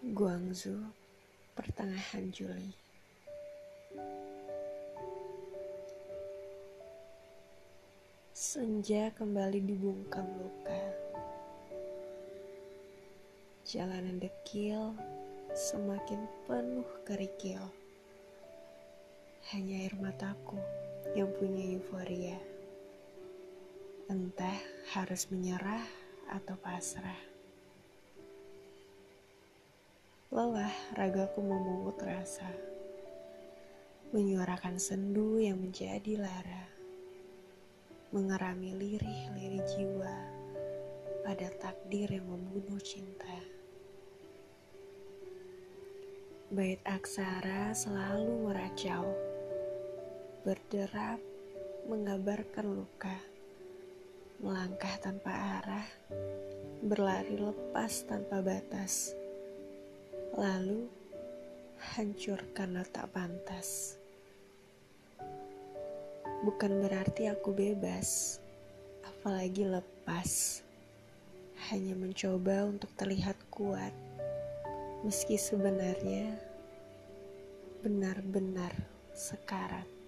Guangzhou, pertengahan Juli. Senja kembali dibungkam luka. Jalanan dekil semakin penuh kerikil. Hanya air mataku yang punya euforia. Entah harus menyerah atau pasrah. Lelah ragaku memungut rasa, menyuarakan sendu yang menjadi lara, mengerami lirih-lirih jiwa pada takdir yang membunuh cinta. Bait aksara selalu meracau, berderap, mengabarkan luka, melangkah tanpa arah, berlari lepas tanpa batas lalu hancur karena tak pantas. Bukan berarti aku bebas, apalagi lepas. Hanya mencoba untuk terlihat kuat, meski sebenarnya benar-benar sekarat.